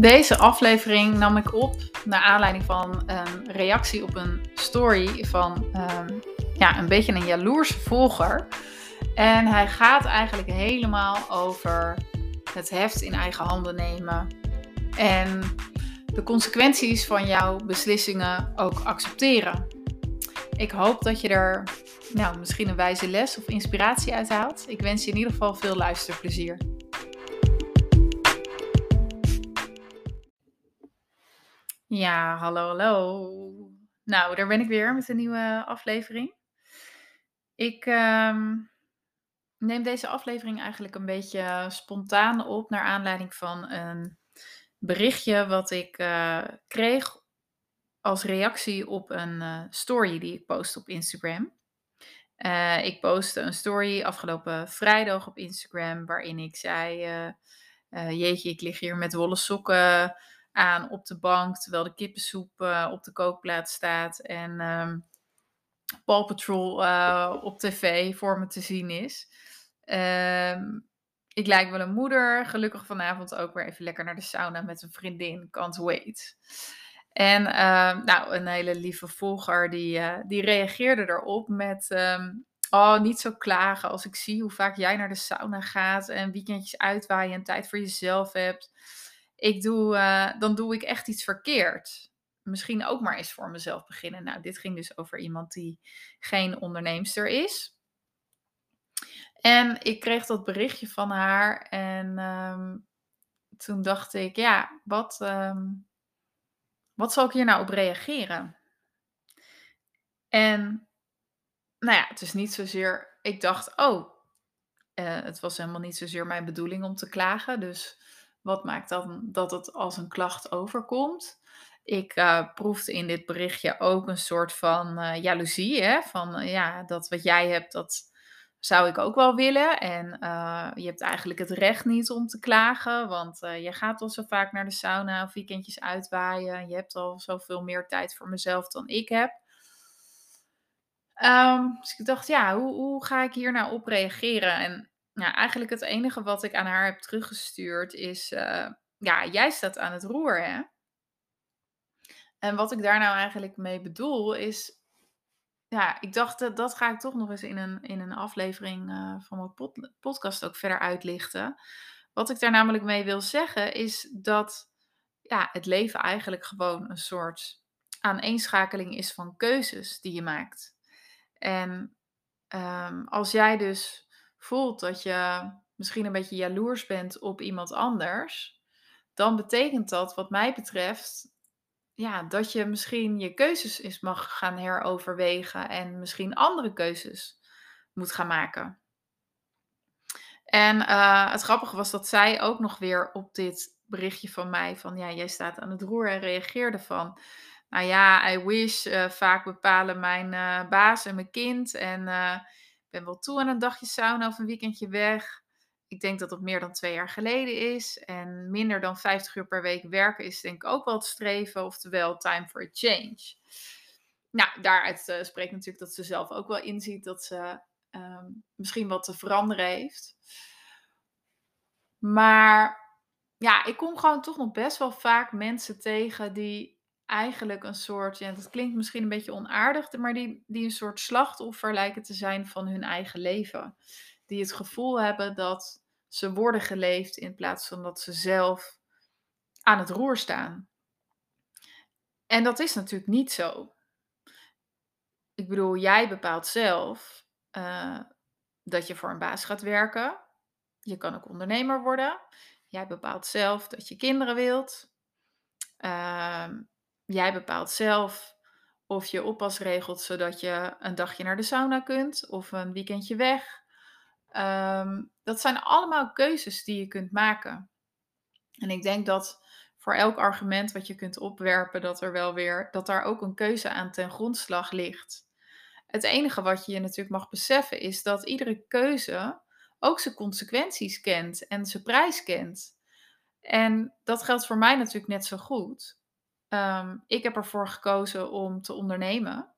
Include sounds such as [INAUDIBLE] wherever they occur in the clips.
Deze aflevering nam ik op naar aanleiding van een reactie op een story van um, ja, een beetje een jaloerse volger. En hij gaat eigenlijk helemaal over het heft in eigen handen nemen. En de consequenties van jouw beslissingen ook accepteren. Ik hoop dat je er nou, misschien een wijze les of inspiratie uit haalt. Ik wens je in ieder geval veel luisterplezier. Ja, hallo, hallo. Nou, daar ben ik weer met een nieuwe aflevering. Ik ehm, neem deze aflevering eigenlijk een beetje spontaan op naar aanleiding van een berichtje wat ik uh, kreeg als reactie op een uh, story die ik post op Instagram. Uh, ik postte een story afgelopen vrijdag op Instagram waarin ik zei: Jeetje, ik lig hier met wollen sokken aan op de bank terwijl de kippensoep uh, op de kookplaat staat en um, Paw Patrol uh, op tv voor me te zien is. Um, ik lijk wel een moeder. Gelukkig vanavond ook weer even lekker naar de sauna met een vriendin. Can't wait. En uh, nou, een hele lieve volger die, uh, die reageerde erop met... Oh, niet zo klagen als ik zie hoe vaak jij naar de sauna gaat... en weekendjes uitwaaien en tijd voor jezelf hebt ik doe, uh, dan doe ik echt iets verkeerd. Misschien ook maar eens voor mezelf beginnen. Nou, dit ging dus over iemand die geen onderneemster is. En ik kreeg dat berichtje van haar en um, toen dacht ik, ja, wat, um, wat zal ik hier nou op reageren? En nou ja, het is niet zozeer, ik dacht, oh, uh, het was helemaal niet zozeer mijn bedoeling om te klagen. Dus wat maakt dan dat het als een klacht overkomt? Ik uh, proefde in dit berichtje ook een soort van uh, jaloezie. Hè? Van uh, ja, dat wat jij hebt, dat zou ik ook wel willen. En je hebt eigenlijk het recht niet om te klagen. Want je gaat al zo vaak naar de sauna of weekendjes uitwaaien. Je hebt al zoveel meer tijd voor mezelf dan ik heb. Um, dus ik dacht, ja, hoe, hoe ga ik hier nou op reageren? En ja, eigenlijk het enige wat ik aan haar heb teruggestuurd is, uh, ja, jij staat aan het roer, hè? En wat ik daar nou eigenlijk mee bedoel is, ja, ik dacht dat, dat ga ik toch nog eens in een, in een aflevering uh, van mijn pod, podcast ook verder uitlichten. Wat ik daar namelijk mee wil zeggen is dat ja, het leven eigenlijk gewoon een soort aaneenschakeling is van keuzes die je maakt. En um, als jij dus voelt dat je misschien een beetje jaloers bent op iemand anders, dan betekent dat, wat mij betreft, ja, dat je misschien je keuzes eens mag gaan heroverwegen en misschien andere keuzes moet gaan maken. En uh, het grappige was dat zij ook nog weer op dit berichtje van mij van ja, jij staat aan het roer en reageerde van nou ja, I wish, uh, vaak bepalen mijn uh, baas en mijn kind en ben wel toe aan een dagje sauna of een weekendje weg. Ik denk dat dat meer dan twee jaar geleden is. En minder dan 50 uur per week werken is denk ik ook wel het streven. Oftewel, time for a change. Nou, daaruit uh, spreekt natuurlijk dat ze zelf ook wel inziet dat ze um, misschien wat te veranderen heeft. Maar ja, ik kom gewoon toch nog best wel vaak mensen tegen die eigenlijk een soort, ja, dat klinkt misschien een beetje onaardig, maar die, die een soort slachtoffer lijken te zijn van hun eigen leven. Die het gevoel hebben dat ze worden geleefd in plaats van dat ze zelf aan het roer staan. En dat is natuurlijk niet zo. Ik bedoel, jij bepaalt zelf uh, dat je voor een baas gaat werken. Je kan ook ondernemer worden. Jij bepaalt zelf dat je kinderen wilt. Uh, jij bepaalt zelf of je oppas regelt zodat je een dagje naar de sauna kunt of een weekendje weg. Um, dat zijn allemaal keuzes die je kunt maken. En ik denk dat voor elk argument wat je kunt opwerpen, dat er wel weer dat daar ook een keuze aan ten grondslag ligt. Het enige wat je je natuurlijk mag beseffen is dat iedere keuze ook zijn consequenties kent en zijn prijs kent. En dat geldt voor mij natuurlijk net zo goed. Um, ik heb ervoor gekozen om te ondernemen.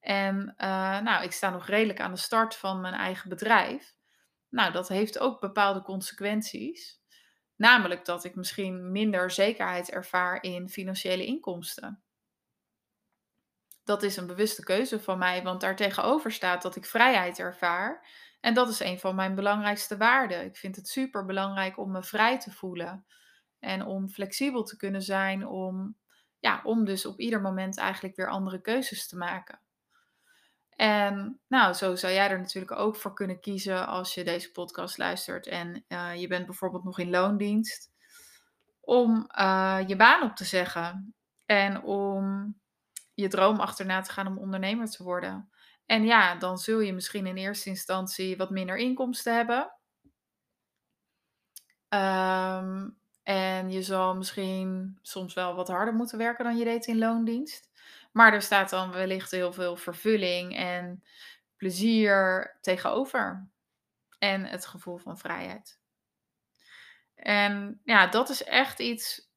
En uh, nou, ik sta nog redelijk aan de start van mijn eigen bedrijf. Nou, dat heeft ook bepaalde consequenties. Namelijk dat ik misschien minder zekerheid ervaar in financiële inkomsten. Dat is een bewuste keuze van mij, want daartegenover staat dat ik vrijheid ervaar. En dat is een van mijn belangrijkste waarden. Ik vind het super belangrijk om me vrij te voelen en om flexibel te kunnen zijn, om, ja, om dus op ieder moment eigenlijk weer andere keuzes te maken. En nou, zo zou jij er natuurlijk ook voor kunnen kiezen als je deze podcast luistert en uh, je bent bijvoorbeeld nog in loondienst, om uh, je baan op te zeggen en om je droom achterna te gaan om ondernemer te worden. En ja, dan zul je misschien in eerste instantie wat minder inkomsten hebben. Um, en je zal misschien soms wel wat harder moeten werken dan je deed in loondienst. Maar er staat dan wellicht heel veel vervulling en plezier tegenover. En het gevoel van vrijheid. En ja, dat is echt iets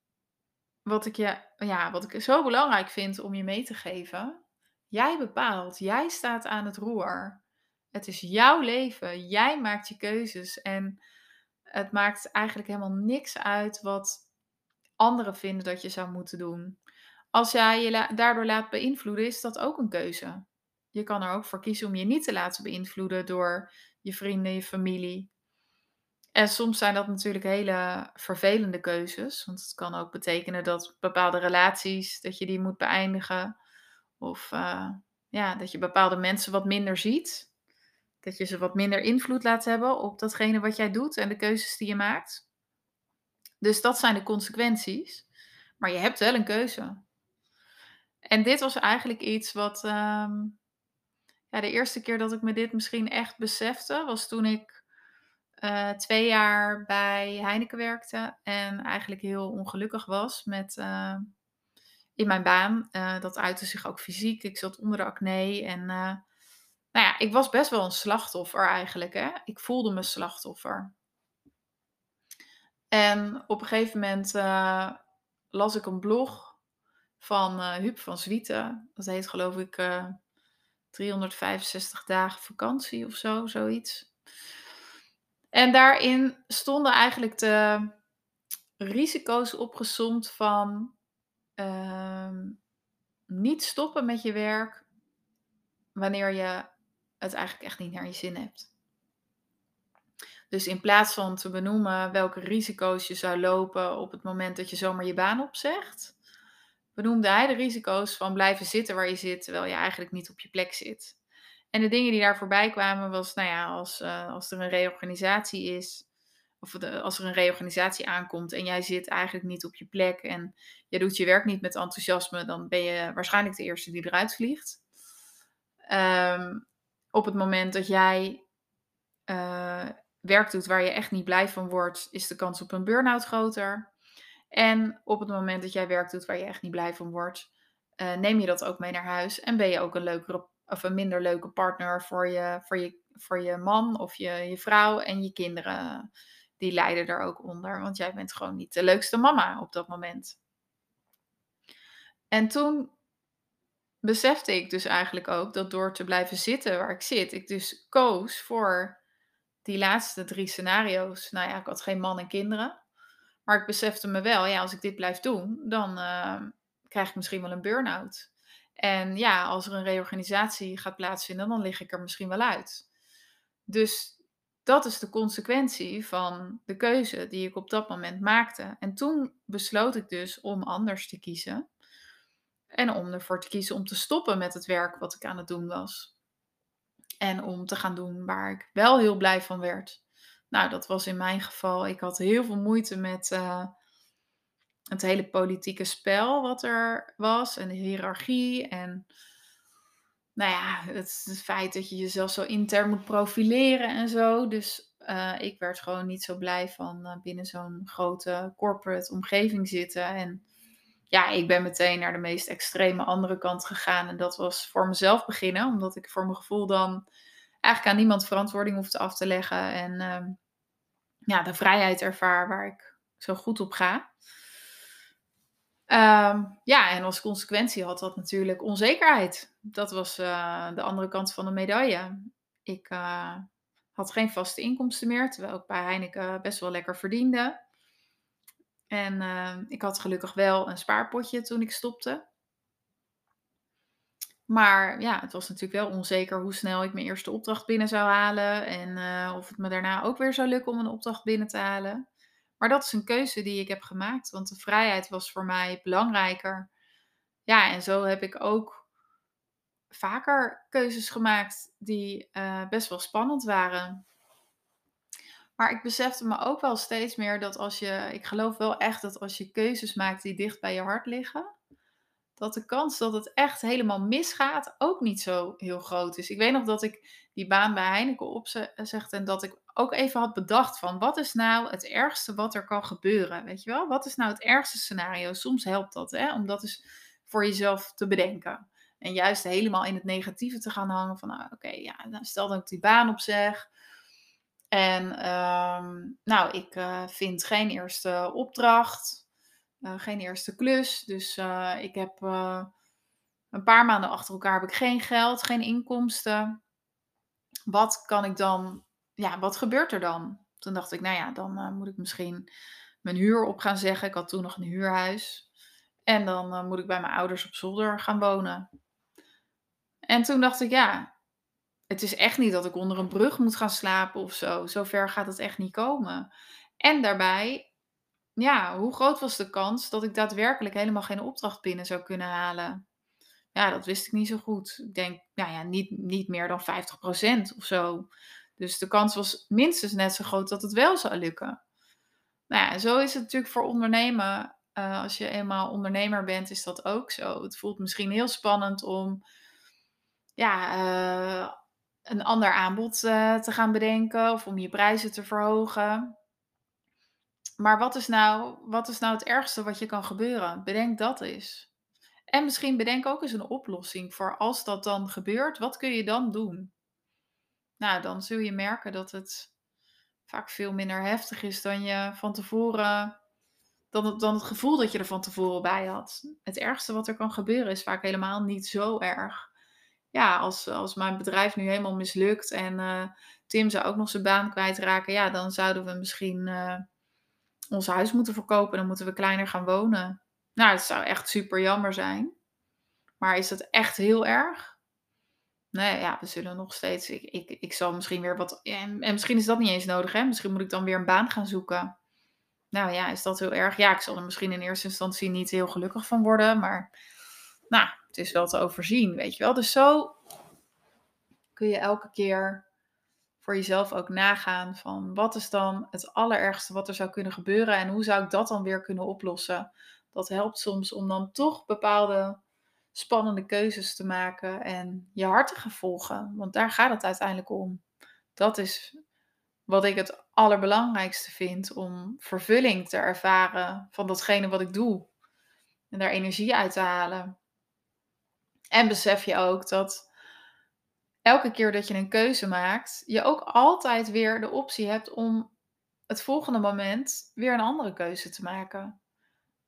wat ik, je, ja, wat ik zo belangrijk vind om je mee te geven. Jij bepaalt, jij staat aan het roer. Het is jouw leven, jij maakt je keuzes. En het maakt eigenlijk helemaal niks uit wat anderen vinden dat je zou moeten doen. Als jij je daardoor laat beïnvloeden, is dat ook een keuze. Je kan er ook voor kiezen om je niet te laten beïnvloeden door je vrienden, je familie. En soms zijn dat natuurlijk hele vervelende keuzes. Want het kan ook betekenen dat bepaalde relaties, dat je die moet beëindigen. Of uh, ja, dat je bepaalde mensen wat minder ziet. Dat je ze wat minder invloed laat hebben op datgene wat jij doet en de keuzes die je maakt. Dus dat zijn de consequenties. Maar je hebt wel een keuze. En dit was eigenlijk iets wat. Um, ja, de eerste keer dat ik me dit misschien echt besefte, was toen ik uh, twee jaar bij Heineken werkte. En eigenlijk heel ongelukkig was met. Uh, in mijn baan. Uh, dat uitte zich ook fysiek. Ik zat onder de acne. En nou ja, ik was best wel een slachtoffer eigenlijk. Hè? Ik voelde me slachtoffer. En op een gegeven moment las ik een blog van uh, Huub van Zwieten. Dat heet geloof ik uh, eh, 365 dagen vakantie of zo, zoiets. En daarin stonden eigenlijk de risico's opgezomd van uh, niet stoppen met je werk wanneer je het eigenlijk echt niet naar je zin hebt. Dus in plaats van te benoemen welke risico's je zou lopen op het moment dat je zomaar je baan opzegt, benoemde hij de risico's van blijven zitten waar je zit, terwijl je eigenlijk niet op je plek zit. En de dingen die daar voorbij kwamen was, nou ja, als, uh, als er een reorganisatie is, of als er een reorganisatie aankomt en jij zit eigenlijk niet op je plek en je doet je werk niet met enthousiasme, dan ben je waarschijnlijk de eerste die eruit vliegt. Um, op het moment dat jij uh, werk doet waar je echt niet blij van wordt, is de kans op een burn-out groter. En op het moment dat jij werk doet waar je echt niet blij van wordt, uh, neem je dat ook mee naar huis. En ben je ook een leukere of een minder leuke partner voor je, voor je, voor je man of je, je vrouw en je kinderen. Die lijden er ook onder, want jij bent gewoon niet de leukste mama op dat moment. En toen besefte ik dus eigenlijk ook dat door te blijven zitten waar ik zit, ik dus koos voor die laatste drie scenario's. Nou ja, ik had geen man en kinderen. Maar ik besefte me wel, ja, als ik dit blijf doen, dan uh, krijg ik misschien wel een burn-out. En ja, als er een reorganisatie gaat plaatsvinden, dan lig ik er misschien wel uit. Dus dat is de consequentie van de keuze die ik op dat moment maakte. En toen besloot ik dus om anders te kiezen. En om ervoor te kiezen om te stoppen met het werk wat ik aan het doen was. En om te gaan doen waar ik wel heel blij van werd. Nou, dat was in mijn geval. Ik had heel veel moeite met uh, het hele politieke spel wat er was. En de hiërarchie. En nou ja, het, feit dat je jezelf zo intern moet profileren en zo. Dus uh, ik werd gewoon niet zo blij van uh, binnen zo'n grote corporate omgeving zitten. En ja, ik ben meteen naar de meest extreme andere kant gegaan. En dat was voor mezelf beginnen, omdat ik voor mijn gevoel dan eigenlijk aan niemand verantwoording hoefde af te leggen. En uh, ja, de vrijheid ervaar waar ik zo goed op ga. Um, ja, en als consequentie had dat natuurlijk onzekerheid. Dat was uh, de andere kant van de medaille. Ik uh, had geen vaste inkomsten meer, terwijl ik bij Heineken best wel lekker verdiende. En, ehm, ik had gelukkig wel een spaarpotje toen ik stopte. Maar ja, het was natuurlijk wel onzeker hoe snel ik mijn eerste opdracht binnen zou halen en, eh, of het me daarna ook weer zou lukken om een opdracht binnen te halen. Maar dat is een keuze die ik heb gemaakt, want de vrijheid was voor mij belangrijker. Ja, en zo heb ik ook vaker keuzes gemaakt die, eh, best wel spannend waren. Maar ik besefte me ook wel steeds meer dat als je ik geloof wel echt dat als je keuzes maakt die dicht bij je hart liggen, dat de kans dat het echt helemaal misgaat ook niet zo heel groot is. Ik weet nog dat ik die baan bij Heineken opzegde en dat ik ook even had bedacht van wat is nou het ergste wat er kan gebeuren, weet je wel? Wat is nou het ergste scenario? Soms helpt dat, hè, om dat eens voor jezelf te bedenken. En juist helemaal in het negatieve te gaan hangen van, nou, oké, ja, stel dat ik die baan opzeg. En ehm, nou, ik uh, vind geen eerste opdracht, uh, geen eerste klus. Dus uh, ik heb een paar maanden achter elkaar heb ik geen geld, geen inkomsten. Wat kan ik dan, ja, wat gebeurt er dan? Toen dacht ik, nou ja, dan moet ik misschien mijn huur op gaan zeggen. Ik had toen nog een huurhuis. En dan moet ik bij mijn ouders op zolder gaan wonen. En toen dacht ik, ja, het is echt niet dat ik onder een brug moet gaan slapen of zo. Zover gaat het echt niet komen. En daarbij, ja, hoe groot was de kans dat ik daadwerkelijk helemaal geen opdracht binnen zou kunnen halen? Ja, dat wist ik niet zo goed. Ik denk, nou ja, niet, niet meer dan 50% of zo. Dus de kans was minstens net zo groot dat het wel zou lukken. Nou ja, zo is het natuurlijk voor ondernemen. Uh, als je eenmaal ondernemer bent, is dat ook zo. Het voelt misschien heel spannend om ja, uh, een ander aanbod uh, te gaan bedenken of om je prijzen te verhogen. Maar wat is, nou, wat is nou het ergste wat je kan gebeuren? Bedenk dat eens. En misschien bedenk ook eens een oplossing voor als dat dan gebeurt. Wat kun je dan doen? Nou, dan zul je merken dat het vaak veel minder heftig is dan je van tevoren. Dan het, dan het gevoel dat je er van tevoren bij had. Het ergste wat er kan gebeuren is vaak helemaal niet zo erg ja, als, als mijn bedrijf nu helemaal mislukt en uh, Tim zou ook nog zijn baan kwijtraken, ja, dan zouden we misschien uh, ons huis moeten verkopen. Dan moeten we kleiner gaan wonen. Nou, het zou echt super jammer zijn. Maar is dat echt heel erg? Nee, ja, we zullen nog steeds. Ik, ik, ik zal misschien weer wat. En, en misschien is dat niet eens nodig, hè? Misschien moet ik dan weer een baan gaan zoeken. Nou ja, is dat heel erg? Ja, ik zal er misschien in eerste instantie niet heel gelukkig van worden. Maar nou, het is wel te overzien, weet je wel. Dus zo kun je elke keer voor jezelf ook nagaan van wat is dan het allerergste wat er zou kunnen gebeuren en hoe zou ik dat dan weer kunnen oplossen. Dat helpt soms om dan toch bepaalde spannende keuzes te maken en je hart te gaan volgen, want daar gaat het uiteindelijk om. Dat is wat ik het allerbelangrijkste vind om vervulling te ervaren van datgene wat ik doe en daar energie uit te halen. En besef je ook dat elke keer dat je een keuze maakt, je ook altijd weer de optie hebt om het volgende moment weer een andere keuze te maken.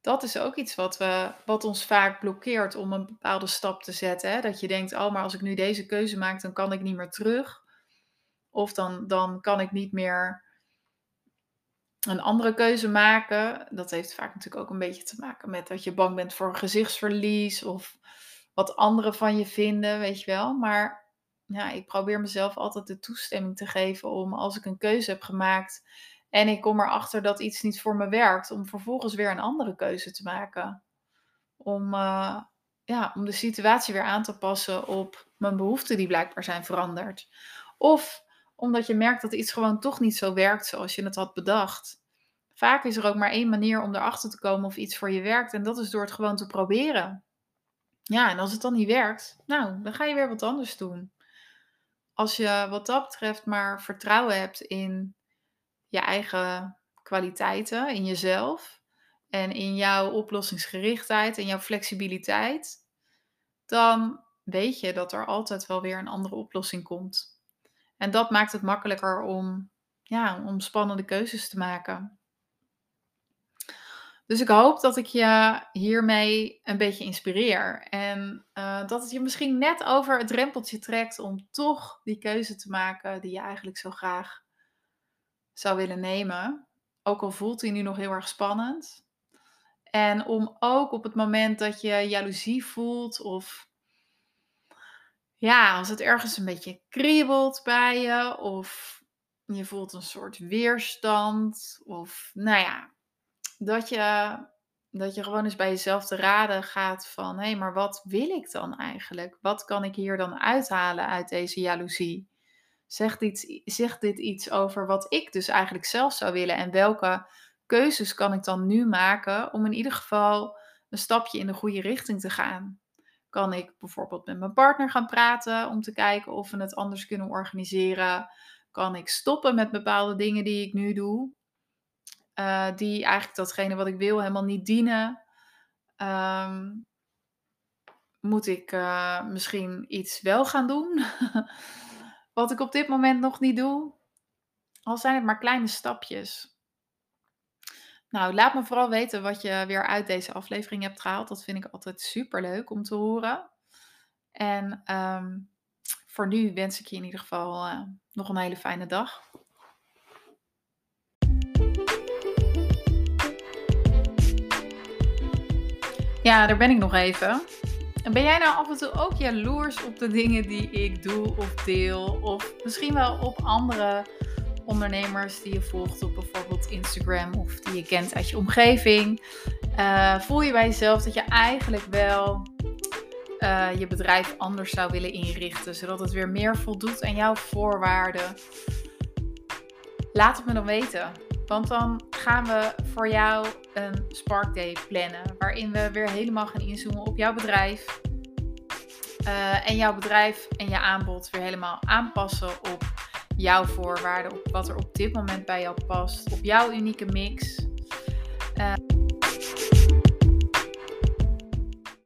Dat is ook iets wat, we, wat ons vaak blokkeert om een bepaalde stap te zetten. Hè? Dat je denkt, oh, maar als ik nu deze keuze maak, dan kan ik niet meer terug. Of dan, dan kan ik niet meer een andere keuze maken. Dat heeft vaak natuurlijk ook een beetje te maken met dat je bang bent voor gezichtsverlies of wat anderen van je vinden, weet je wel. Maar ja, ik probeer mezelf altijd de toestemming te geven om als ik een keuze heb gemaakt en ik kom erachter dat iets niet voor me werkt, om vervolgens weer een andere keuze te maken. Om, uh, ja, om de situatie weer aan te passen op mijn behoeften die blijkbaar zijn veranderd. Of omdat je merkt dat iets gewoon toch niet zo werkt zoals je het had bedacht. Vaak is er ook maar één manier om erachter te komen of iets voor je werkt en dat is door het gewoon te proberen. Ja, en als het dan niet werkt, nou, dan ga je weer wat anders doen. Als je wat dat betreft maar vertrouwen hebt in je eigen kwaliteiten, in jezelf en in jouw oplossingsgerichtheid en jouw flexibiliteit, dan weet je dat er altijd wel weer een andere oplossing komt. En dat maakt het makkelijker om, ja, om spannende keuzes te maken. Dus ik hoop dat ik je hiermee een beetje inspireer. En uh, dat het je misschien net over het drempeltje trekt om toch die keuze te maken die je eigenlijk zo graag zou willen nemen. Ook al voelt die nu nog heel erg spannend. En om ook op het moment dat je jaloezie voelt of ja, als het ergens een beetje kriebelt bij je of je voelt een soort weerstand of nou ja, dat je, dat je gewoon eens bij jezelf te raden gaat van hé, hey, maar wat wil ik dan eigenlijk? Wat kan ik hier dan uithalen uit deze jaloezie? Zegt dit, zegt dit iets over wat ik dus eigenlijk zelf zou willen en welke keuzes kan ik dan nu maken om in ieder geval een stapje in de goede richting te gaan? Kan ik bijvoorbeeld met mijn partner gaan praten om te kijken of we het anders kunnen organiseren? Kan ik stoppen met bepaalde dingen die ik nu doe, uh, die eigenlijk datgene wat ik wil helemaal niet dienen? Um, moet ik uh, misschien iets wel gaan doen, [LAUGHS] wat ik op dit moment nog niet doe? Al zijn het maar kleine stapjes. Nou, laat me vooral weten wat je weer uit deze aflevering hebt gehaald. Dat vind ik altijd super leuk om te horen. En ehm, voor nu wens ik je in ieder geval uh, nog een hele fijne dag. Ja, daar ben ik nog even. En ben jij nou af en toe ook jaloers op de dingen die ik doe of deel? Of misschien wel op andere ondernemers die je volgt op bijvoorbeeld Instagram of die je kent uit je omgeving. Uh, voel je bij jezelf dat je eigenlijk wel uh, je bedrijf anders zou willen inrichten, zodat het weer meer voldoet aan jouw voorwaarden? Laat het me dan weten. Want dan gaan we voor jou een Spark Day plannen. Waarin we weer helemaal gaan inzoomen op jouw bedrijf. Uh, en jouw bedrijf en je aanbod weer helemaal aanpassen op jouw voorwaarden, op wat er op dit moment bij jou past, op jouw unieke mix. Uh,